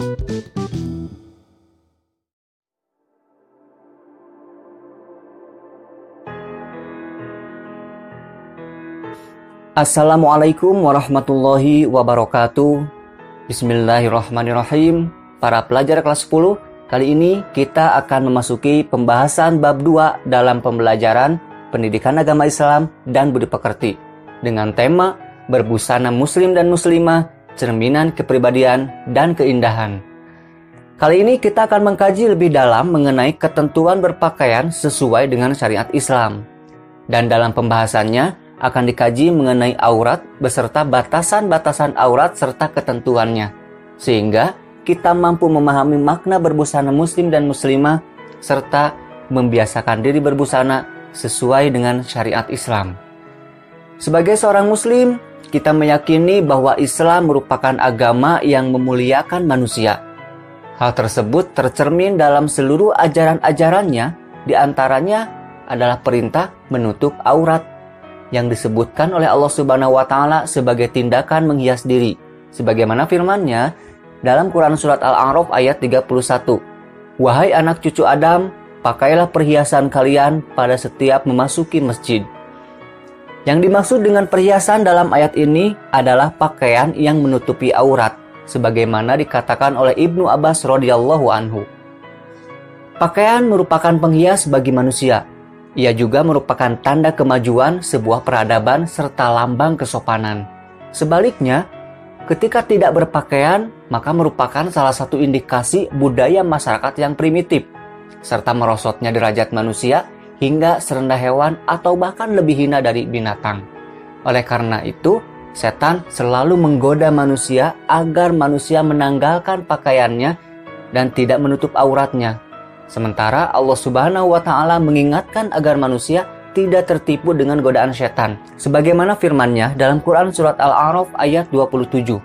Assalamualaikum warahmatullahi wabarakatuh. Bismillahirrahmanirrahim. Para pelajar kelas 10, kali ini kita akan memasuki pembahasan bab 2 dalam pembelajaran Pendidikan Agama Islam dan Budi Pekerti dengan tema Berbusana Muslim dan Muslimah, Cerminan Kepribadian dan Keindahan. Kali ini kita akan mengkaji lebih dalam mengenai ketentuan berpakaian sesuai dengan syariat Islam. Dan dalam pembahasannya, akan dikaji mengenai aurat beserta batasan-batasan aurat serta ketentuannya. Sehingga kita mampu memahami makna berbusana muslim dan muslimah serta membiasakan diri berbusana sesuai dengan syariat Islam. Sebagai seorang muslim, kita meyakini bahwa Islam merupakan agama yang memuliakan manusia. Hal tersebut tercermin dalam seluruh ajaran-ajarannya, di antaranya adalah perintah menutup aurat yang disebutkan oleh Allah Subhanahu wa taala sebagai tindakan menghias diri. Sebagaimana firman-Nya dalam Quran surat Al-A'raf ayat 31. Wahai anak cucu Adam, pakailah perhiasan kalian pada setiap memasuki masjid. Yang dimaksud dengan perhiasan dalam ayat ini adalah pakaian yang menutupi aurat, sebagaimana dikatakan oleh Ibnu Abbas radhiyallahu anhu. Pakaian merupakan penghias bagi manusia, ia juga merupakan tanda kemajuan sebuah peradaban serta lambang kesopanan. Sebaliknya, ketika tidak berpakaian, maka merupakan salah satu indikasi budaya masyarakat yang primitif, serta merosotnya derajat manusia hingga serendah hewan atau bahkan lebih hina dari binatang. Oleh karena itu, setan selalu menggoda manusia agar manusia menanggalkan pakaiannya dan tidak menutup auratnya Sementara Allah Subhanahu wa taala mengingatkan agar manusia tidak tertipu dengan godaan setan. Sebagaimana firman-Nya dalam Quran surat Al-A'raf ayat 27.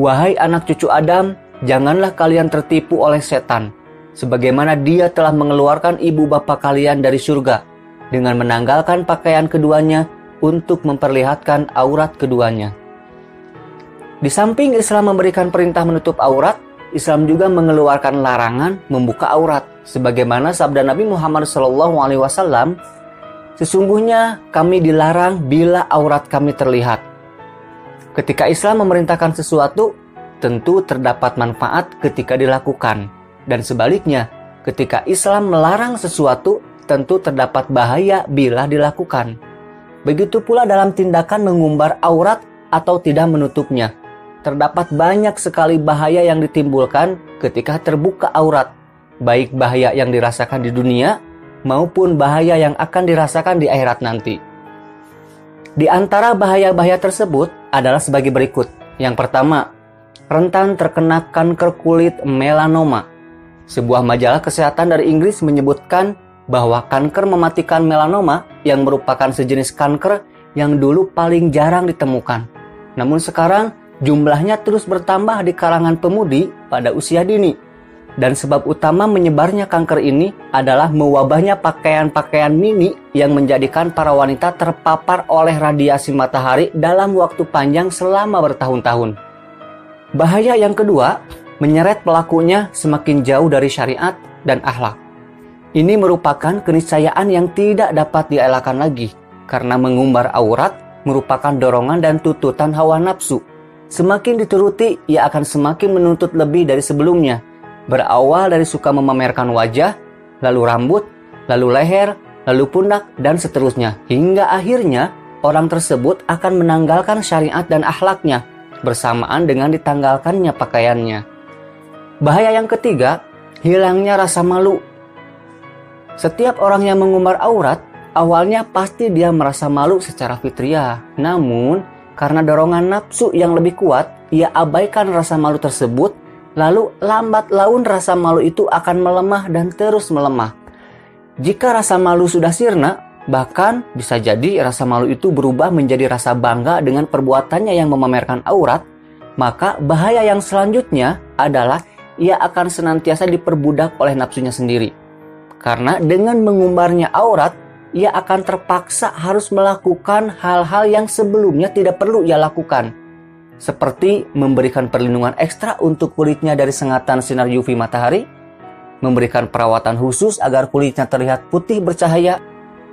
Wahai anak cucu Adam, janganlah kalian tertipu oleh setan, sebagaimana dia telah mengeluarkan ibu bapa kalian dari surga dengan menanggalkan pakaian keduanya untuk memperlihatkan aurat keduanya. Di samping Islam memberikan perintah menutup aurat, Islam juga mengeluarkan larangan membuka aurat. Sebagaimana sabda Nabi Muhammad SAW sesungguhnya kami dilarang bila aurat kami terlihat. Ketika Islam memerintahkan sesuatu tentu terdapat manfaat ketika dilakukan dan sebaliknya ketika Islam melarang sesuatu tentu terdapat bahaya bila dilakukan begitu pula dalam tindakan mengumbar aurat atau tidak menutupnya terdapat banyak sekali bahaya yang ditimbulkan ketika terbuka aurat, baik bahaya yang dirasakan di dunia maupun bahaya yang akan dirasakan di akhirat nanti. Di antara bahaya-bahaya tersebut adalah sebagai berikut. Yang pertama, rentan terkena kanker kulit melanoma. Sebuah majalah kesehatan dari Inggris menyebutkan bahwa kanker mematikan melanoma yang merupakan sejenis kanker yang dulu paling jarang ditemukan. Namun sekarang jumlahnya terus bertambah di kalangan pemudi pada usia dini. Dan sebab utama menyebarnya kanker ini adalah mewabahnya pakaian-pakaian mini yang menjadikan para wanita terpapar oleh radiasi matahari dalam waktu panjang selama bertahun-tahun. Bahaya yang kedua, menyeret pelakunya semakin jauh dari syariat dan akhlak. Ini merupakan keniscayaan yang tidak dapat dielakkan lagi karena mengumbar aurat merupakan dorongan dan tututan hawa nafsu Semakin dituruti, ia akan semakin menuntut lebih dari sebelumnya. Berawal dari suka memamerkan wajah, lalu rambut, lalu leher, lalu pundak, dan seterusnya. Hingga akhirnya, orang tersebut akan menanggalkan syariat dan akhlaknya, bersamaan dengan ditanggalkannya pakaiannya. Bahaya yang ketiga, hilangnya rasa malu. Setiap orang yang mengumbar aurat, awalnya pasti dia merasa malu secara fitriah. Namun, karena dorongan nafsu yang lebih kuat, ia abaikan rasa malu tersebut, lalu lambat laun rasa malu itu akan melemah dan terus melemah. Jika rasa malu sudah sirna, bahkan bisa jadi rasa malu itu berubah menjadi rasa bangga dengan perbuatannya yang memamerkan aurat, maka bahaya yang selanjutnya adalah ia akan senantiasa diperbudak oleh nafsunya sendiri. Karena dengan mengumbarnya aurat, ia akan terpaksa harus melakukan hal-hal yang sebelumnya tidak perlu ia lakukan. seperti memberikan perlindungan ekstra untuk kulitnya dari sengatan sinar UV matahari, memberikan perawatan khusus agar kulitnya terlihat putih bercahaya,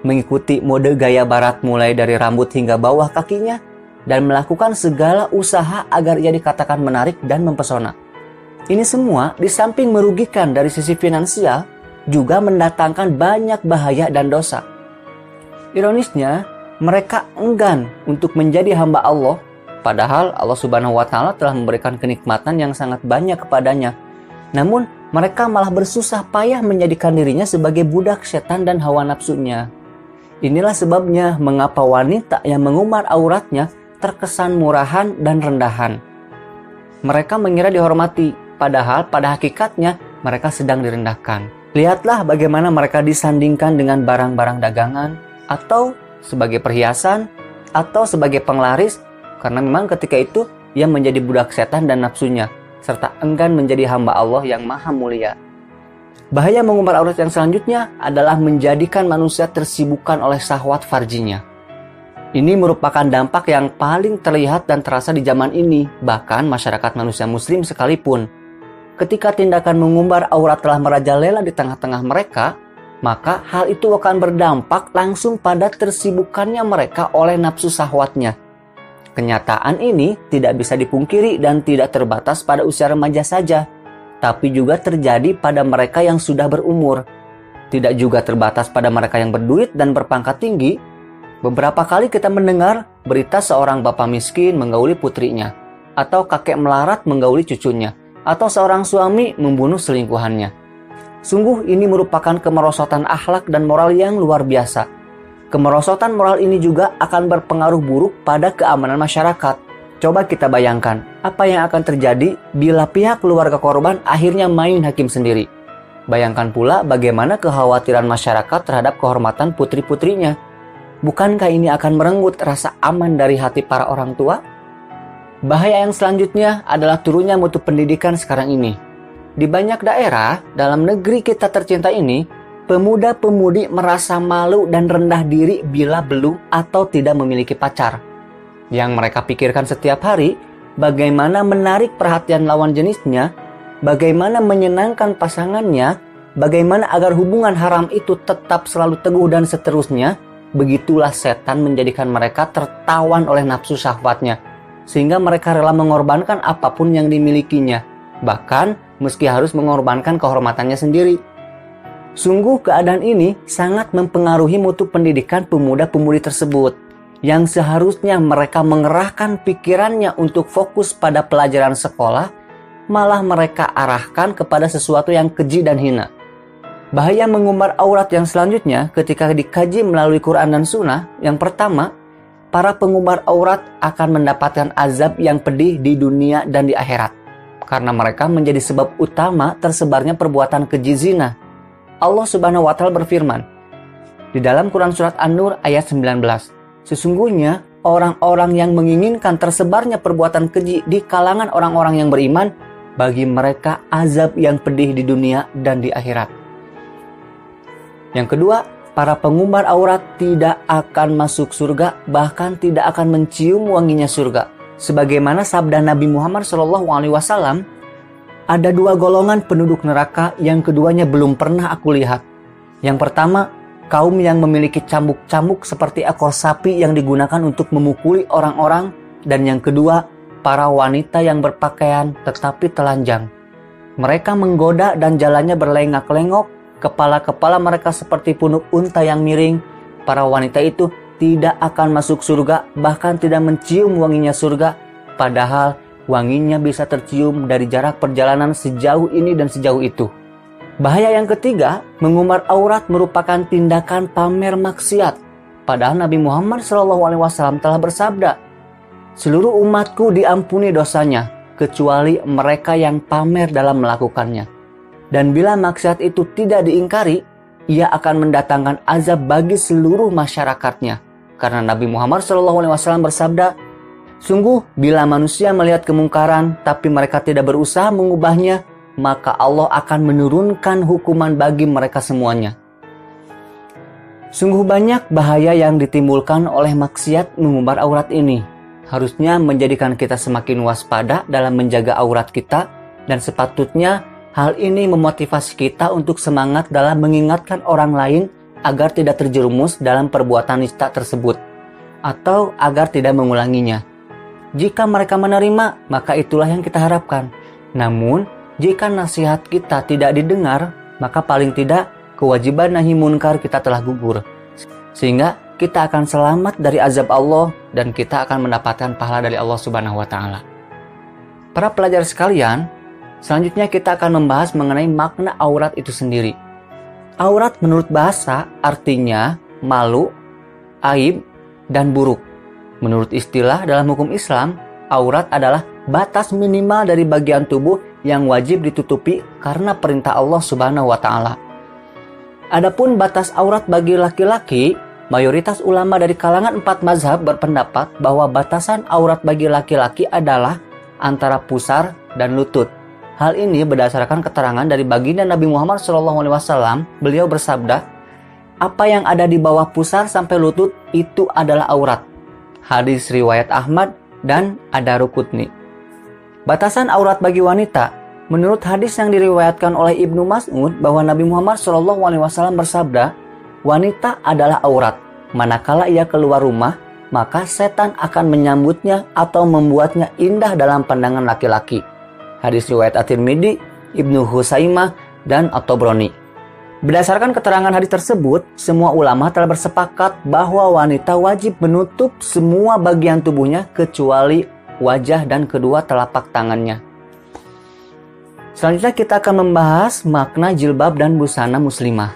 mengikuti mode gaya barat mulai dari rambut hingga bawah kakinya, dan melakukan segala usaha agar ia dikatakan menarik dan mempesona. Ini semua di samping merugikan dari sisi finansial, juga mendatangkan banyak bahaya dan dosa. Ironisnya, mereka enggan untuk menjadi hamba Allah Padahal Allah Subhanahu wa taala telah memberikan kenikmatan yang sangat banyak kepadanya. Namun, mereka malah bersusah payah menjadikan dirinya sebagai budak setan dan hawa nafsunya. Inilah sebabnya mengapa wanita yang mengumar auratnya terkesan murahan dan rendahan. Mereka mengira dihormati, padahal pada hakikatnya mereka sedang direndahkan. Lihatlah bagaimana mereka disandingkan dengan barang-barang dagangan, atau sebagai perhiasan, atau sebagai penglaris karena memang ketika itu ia menjadi budak setan dan nafsunya, serta enggan menjadi hamba Allah yang maha mulia. Bahaya mengumbar aurat yang selanjutnya adalah menjadikan manusia tersibukkan oleh syahwat farjinya. Ini merupakan dampak yang paling terlihat dan terasa di zaman ini, bahkan masyarakat manusia muslim sekalipun. Ketika tindakan mengumbar aurat telah merajalela di tengah-tengah mereka, maka hal itu akan berdampak langsung pada tersibukannya mereka oleh nafsu syahwatnya Kenyataan ini tidak bisa dipungkiri dan tidak terbatas pada usia remaja saja, tapi juga terjadi pada mereka yang sudah berumur. Tidak juga terbatas pada mereka yang berduit dan berpangkat tinggi. Beberapa kali kita mendengar berita seorang bapak miskin menggauli putrinya, atau kakek melarat menggauli cucunya, atau seorang suami membunuh selingkuhannya. Sungguh ini merupakan kemerosotan akhlak dan moral yang luar biasa Kemerosotan moral ini juga akan berpengaruh buruk pada keamanan masyarakat. Coba kita bayangkan, apa yang akan terjadi bila pihak keluarga korban akhirnya main hakim sendiri. Bayangkan pula bagaimana kekhawatiran masyarakat terhadap kehormatan putri-putrinya. Bukankah ini akan merenggut rasa aman dari hati para orang tua? Bahaya yang selanjutnya adalah turunnya mutu pendidikan sekarang ini. Di banyak daerah dalam negeri kita tercinta ini, pemuda-pemudi merasa malu dan rendah diri bila belum atau tidak memiliki pacar. Yang mereka pikirkan setiap hari, bagaimana menarik perhatian lawan jenisnya, bagaimana menyenangkan pasangannya, bagaimana agar hubungan haram itu tetap selalu teguh dan seterusnya, begitulah setan menjadikan mereka tertawan oleh nafsu syahwatnya, sehingga mereka rela mengorbankan apa pun yang dimilikinya, bahkan meski harus mengorbankan kehormatannya sendiri. Sungguh keadaan ini sangat mempengaruhi mutu pendidikan pemuda-pemudi tersebut yang seharusnya mereka mengerahkan pikirannya untuk fokus pada pelajaran sekolah, malah mereka arahkan kepada sesuatu yang keji dan hina. Bahaya mengumbar aurat yang selanjutnya ketika dikaji melalui Quran dan Sunnah, yang pertama, para pengumbar aurat akan mendapatkan azab yang pedih di dunia dan di akhirat. Karena mereka menjadi sebab utama tersebarnya perbuatan keji zina Allah Subhanahu wa taala berfirman di dalam Quran surat An-Nur ayat 19. Sesungguhnya orang-orang yang menginginkan tersebarnya perbuatan keji di kalangan orang-orang yang beriman bagi mereka azab yang pedih di dunia dan di akhirat. Yang kedua, para pengumbar aurat tidak akan masuk surga, bahkan tidak akan mencium wanginya surga. Sebagaimana sabda Nabi Muhammad SAW ada dua golongan penduduk neraka yang keduanya belum pernah aku lihat. Yang pertama, kaum yang memiliki cambuk-cambuk seperti ekor sapi yang digunakan untuk memukuli orang-orang. Dan yang kedua, para wanita yang berpakaian tetapi telanjang. Mereka menggoda dan jalannya berlengak-lengok, kepala-kepala mereka seperti punuk unta yang miring. Para wanita itu tidak akan masuk surga, bahkan tidak mencium wanginya surga, padahal wanginya bisa tercium dari jarak perjalanan sejauh ini dan sejauh itu. Bahaya yang ketiga, mengumbar aurat merupakan tindakan pamer maksiat. Padahal Nabi Muhammad SAW telah bersabda, seluruh umatku diampuni dosanya, kecuali mereka yang pamer dalam melakukannya. Dan bila maksiat itu tidak diingkari, ia akan mendatangkan azab bagi seluruh masyarakatnya. Karena Nabi Muhammad SAW bersabda, Sungguh, bila manusia melihat kemungkaran tapi mereka tidak berusaha mengubahnya, maka Allah akan menurunkan hukuman bagi mereka semuanya. Sungguh banyak bahaya yang ditimbulkan oleh maksiat mengumbar aurat ini. harusnya menjadikan kita semakin waspada dalam menjaga aurat kita dan sepatutnya hal ini memotivasi kita untuk semangat dalam mengingatkan orang lain agar tidak terjerumus dalam perbuatan nista tersebut atau agar tidak mengulanginya. Jika mereka menerima, maka itulah yang kita harapkan. Namun, jika nasihat kita tidak didengar, maka paling tidak kewajiban nahi munkar kita telah gugur. Sehingga kita akan selamat dari azab Allah dan kita akan mendapatkan pahala dari Allah Subhanahu wa taala. Para pelajar sekalian, selanjutnya kita akan membahas mengenai makna aurat itu sendiri. Aurat menurut bahasa artinya malu, aib, dan buruk. Menurut istilah dalam hukum Islam, aurat adalah batas minimal dari bagian tubuh yang wajib ditutupi karena perintah Allah Subhanahu wa taala. Adapun batas aurat bagi laki-laki, mayoritas ulama dari kalangan empat mazhab berpendapat bahwa batasan aurat bagi laki-laki adalah antara pusar dan lutut. Hal ini berdasarkan keterangan dari baginda Nabi Muhammad SAW. Beliau bersabda, "Apa yang ada di bawah pusar sampai lutut itu adalah aurat." hadis riwayat Ahmad dan ada Rukutni. Batasan aurat bagi wanita Menurut hadis yang diriwayatkan oleh Ibnu Mas'ud bahwa Nabi Muhammad SAW bersabda, wanita adalah aurat. Manakala ia keluar rumah, maka setan akan menyambutnya atau membuatnya indah dalam pandangan laki-laki. Hadis riwayat At-Tirmidzi, Ibnu Husaimah, dan At-Tabrani. Berdasarkan keterangan hadis tersebut, semua ulama telah bersepakat bahwa wanita wajib menutup semua bagian tubuhnya kecuali wajah dan kedua telapak tangannya. Selanjutnya kita akan membahas makna jilbab dan busana muslimah.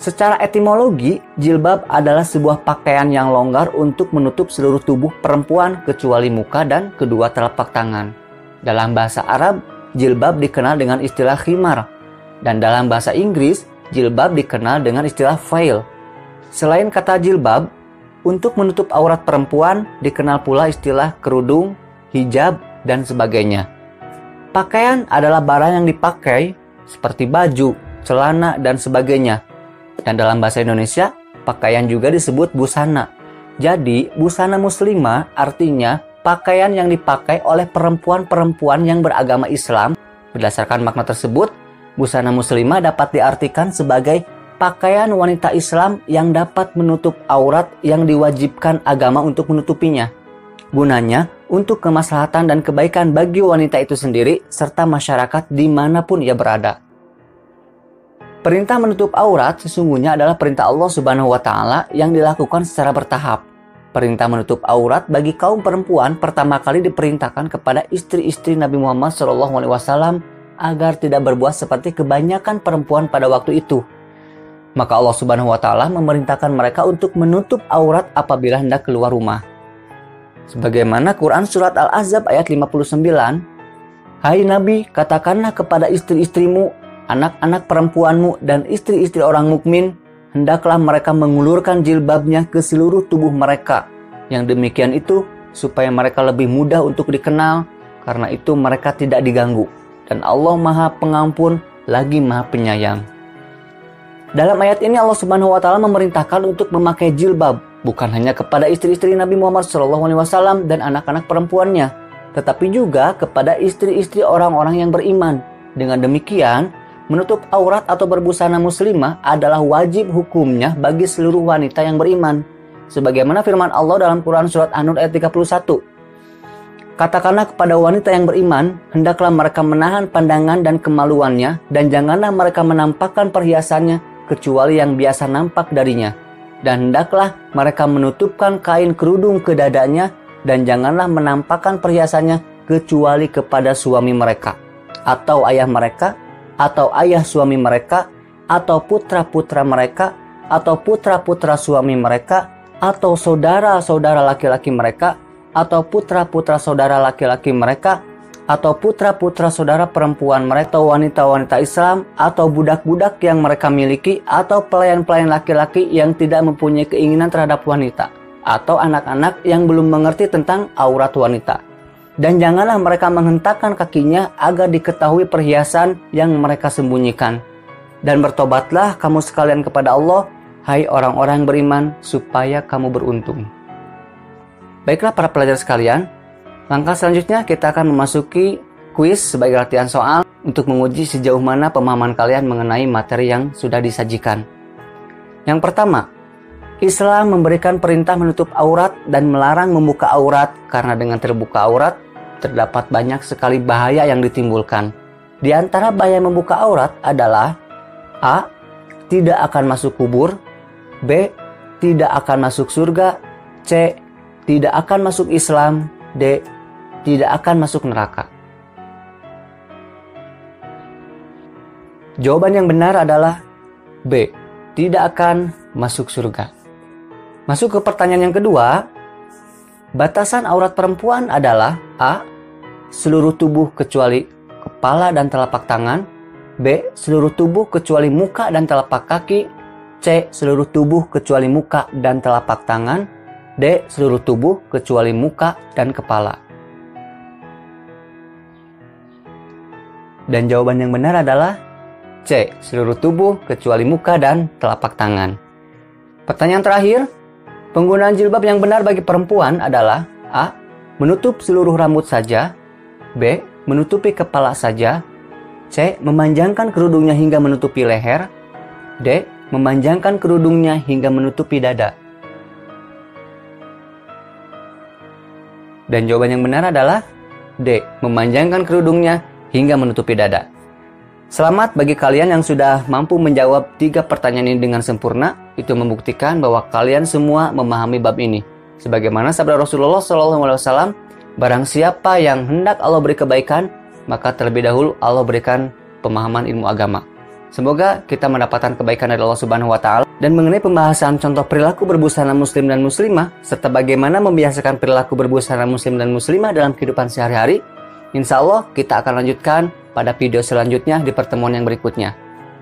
Secara etimologi, jilbab adalah sebuah pakaian yang longgar untuk menutup seluruh tubuh perempuan kecuali muka dan kedua telapak tangan. Dalam bahasa Arab, jilbab dikenal dengan istilah khimar dan dalam bahasa Inggris, jilbab dikenal dengan istilah veil. Selain kata jilbab, untuk menutup aurat perempuan dikenal pula istilah kerudung, hijab, dan sebagainya. Pakaian adalah barang yang dipakai seperti baju, celana, dan sebagainya. Dan dalam bahasa Indonesia, pakaian juga disebut busana. Jadi, busana muslimah artinya pakaian yang dipakai oleh perempuan-perempuan yang beragama Islam. Berdasarkan makna tersebut, Busana muslimah dapat diartikan sebagai pakaian wanita Islam yang dapat menutup aurat yang diwajibkan agama untuk menutupinya. Gunanya untuk kemaslahatan dan kebaikan bagi wanita itu sendiri serta masyarakat di mana pun ia berada. Perintah menutup aurat sesungguhnya adalah perintah Allah Subhanahu wa Ta'ala yang dilakukan secara bertahap. Perintah menutup aurat bagi kaum perempuan pertama kali diperintahkan kepada istri-istri Nabi Muhammad SAW agar tidak berbuat seperti kebanyakan perempuan pada waktu itu. Maka Allah Subhanahu wa taala memerintahkan mereka untuk menutup aurat apabila hendak keluar rumah. Sebagaimana Quran surat Al-Ahzab ayat 59, Hai Nabi, katakanlah kepada istri-istrimu, anak-anak perempuanmu dan istri-istri orang mukmin, hendaklah mereka mengulurkan jilbabnya ke seluruh tubuh mereka. Yang demikian itu supaya mereka lebih mudah untuk dikenal, karena itu mereka tidak diganggu dan Allah Maha Pengampun lagi Maha Penyayang. Dalam ayat ini Allah Subhanahu wa taala memerintahkan untuk memakai jilbab bukan hanya kepada istri-istri Nabi Muhammad SAW dan anak-anak perempuannya, tetapi juga kepada istri-istri orang-orang yang beriman. Dengan demikian, menutup aurat atau berbusana muslimah adalah wajib hukumnya bagi seluruh wanita yang beriman. Sebagaimana firman Allah dalam Quran surat An-Nur ayat 31. Katakanlah kepada wanita yang beriman, hendaklah mereka menahan pandangan dan kemaluannya, dan janganlah mereka menampakkan perhiasannya kecuali yang biasa nampak darinya. Dan hendaklah mereka menutupkan kain kerudung ke dadanya, dan janganlah menampakkan perhiasannya kecuali kepada suami mereka, atau ayah mereka, atau ayah suami mereka, atau putra-putra mereka, atau putra-putra suami mereka, atau saudara-saudara laki-laki mereka, atau putra-putra saudara laki-laki mereka atau putra-putra saudara perempuan mereka atau wanita-wanita Islam atau budak-budak yang mereka miliki atau pelayan-pelayan laki-laki yang tidak mempunyai keinginan terhadap wanita atau anak-anak yang belum mengerti tentang aurat wanita. Dan janganlah mereka menghentakkan kakinya agar diketahui perhiasan yang mereka sembunyikan. Dan bertobatlah kamu sekalian kepada Allah, hai orang-orang beriman, supaya kamu beruntung. Baiklah para pelajar sekalian, langkah selanjutnya kita akan memasuki kuis sebagai latihan soal untuk menguji sejauh mana pemahaman kalian mengenai materi yang sudah disajikan. Yang pertama, Islam memberikan perintah menutup aurat dan melarang membuka aurat karena dengan terbuka aurat terdapat banyak sekali bahaya yang ditimbulkan. Di antara bahaya membuka aurat adalah A. Tidak akan masuk kubur B. Tidak akan masuk surga C tidak akan masuk Islam, D. Tidak akan masuk neraka. Jawaban yang benar adalah B. Tidak akan masuk surga. Masuk ke pertanyaan yang kedua. Batasan aurat perempuan adalah A. Seluruh tubuh kecuali kepala dan telapak tangan. B. Seluruh tubuh kecuali muka dan telapak kaki. C. Seluruh tubuh kecuali muka dan telapak tangan. D. Seluruh tubuh kecuali muka dan kepala. Dan jawaban yang benar adalah C. Seluruh tubuh kecuali muka dan telapak tangan. Pertanyaan terakhir, penggunaan jilbab yang benar bagi perempuan adalah A. Menutup seluruh rambut saja B. Menutupi kepala saja C. Memanjangkan kerudungnya hingga menutupi leher D. Memanjangkan kerudungnya hingga menutupi dada Dan jawaban yang benar adalah D. Memanjangkan kerudungnya hingga menutupi dada. Selamat bagi kalian yang sudah mampu menjawab tiga pertanyaan ini dengan sempurna. Itu membuktikan bahwa kalian semua memahami bab ini. Sebagaimana sabda Rasulullah SAW, barang siapa yang hendak Allah beri kebaikan, maka terlebih dahulu Allah berikan pemahaman ilmu agama. Semoga kita mendapatkan kebaikan dari Allah Subhanahu wa taala dan mengenai pembahasan contoh perilaku berbusana muslim dan muslimah serta bagaimana membiasakan perilaku berbusana muslim dan muslimah dalam kehidupan sehari-hari. Insya Allah kita akan lanjutkan pada video selanjutnya di pertemuan yang berikutnya.